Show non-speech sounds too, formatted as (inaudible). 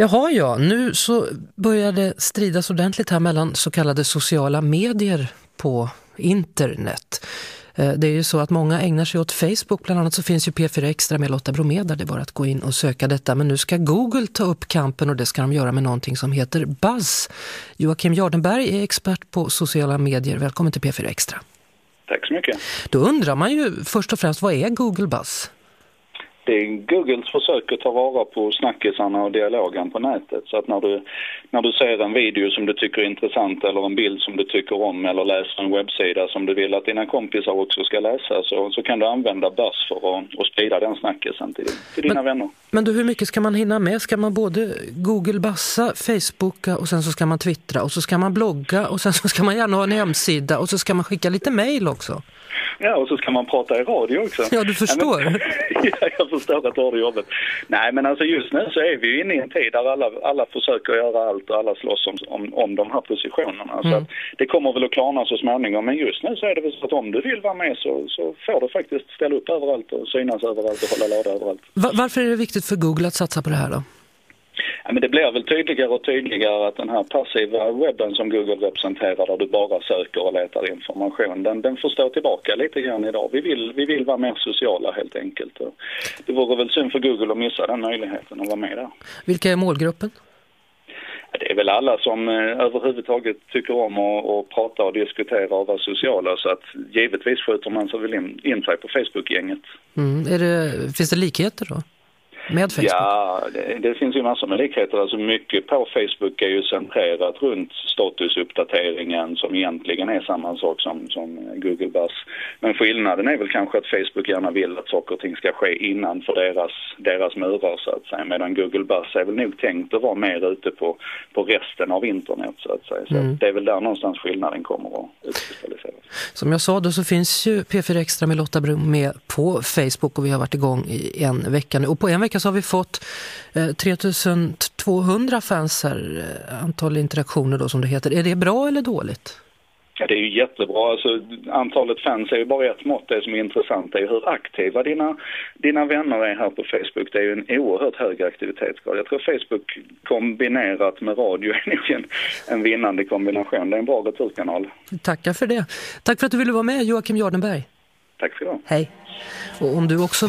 Jaha ja, nu så börjar det stridas ordentligt här mellan så kallade sociala medier på internet. Eh, det är ju så att många ägnar sig åt Facebook, bland annat så finns ju P4 Extra med Lotta Bromé där det är bara att gå in och söka detta. Men nu ska Google ta upp kampen och det ska de göra med någonting som heter Buzz. Joakim Jardenberg är expert på sociala medier. Välkommen till P4 Extra. Tack så mycket. Då undrar man ju först och främst, vad är Google Buzz? Det är Googles försök att ta vara på snackisarna och dialogen på nätet. Så att när du, när du ser en video som du tycker är intressant eller en bild som du tycker om eller läser en webbsida som du vill att dina kompisar också ska läsa så, så kan du använda Buzz för att, att sprida den snackisen till, till dina men, vänner. Men då hur mycket ska man hinna med? Ska man både Google Bassa, Facebooka och sen så ska man twittra och så ska man blogga och sen så ska man gärna ha en hemsida och så ska man skicka lite mejl också? Ja, och så ska man prata i radio också. Ja, du förstår. Ja, men, (laughs) ja, jag förstår att du har det jobbet. Nej, men alltså just nu så är vi ju inne i en tid där alla, alla försöker göra allt och alla slåss om, om, om de här positionerna. Mm. Så att det kommer väl att klarna så småningom. Men just nu så är det väl så att om du vill vara med så, så får du faktiskt ställa upp överallt och synas överallt och hålla låda överallt. Va varför är det viktigt för Google att satsa på det här då? Men det blir väl tydligare och tydligare att den här passiva webben som Google representerar där du bara söker och letar information, den, den får stå tillbaka lite grann idag. Vi vill, vi vill vara mer sociala helt enkelt. Det vore väl synd för Google att missa den möjligheten att vara med där. Vilka är målgruppen? Det är väl alla som eh, överhuvudtaget tycker om att, att prata och diskutera och vara sociala så att givetvis skjuter man sig väl in, in sig på Facebook-gänget. Mm. finns det likheter då? Med Facebook? Ja, det, det, finns ju massor med likheter. Alltså mycket på Facebook är ju centrerat runt statusuppdateringen som egentligen är samma sak som, som Google Buzz. Men skillnaden är väl kanske att Facebook gärna vill att saker och ting ska ske innanför deras, deras murar så att säga. Medan Google Buzz är väl nog tänkt att vara mer ute på, på resten av internet så att säga. Så mm. det är väl där någonstans skillnaden kommer att. Som jag sa då så finns ju P4 Extra med Lotta Brum med på Facebook och vi har varit igång i en vecka nu. Och på en vecka så har vi fått eh, 3200 fans här, eh, antal interaktioner då som det heter. Är det bra eller dåligt? Ja, det är ju jättebra. Alltså, antalet fans är ju bara ett mått. Det som är intressant är hur aktiva dina, dina vänner är här på Facebook. Det är ju en oerhört hög aktivitetsgrad. Jag tror Facebook kombinerat med radio är nog en, en vinnande kombination. Det är en bra returkanal. Tackar för det. Tack för att du ville vara med Joakim Jardenberg. Tack ska du ha. Hej. Och om du också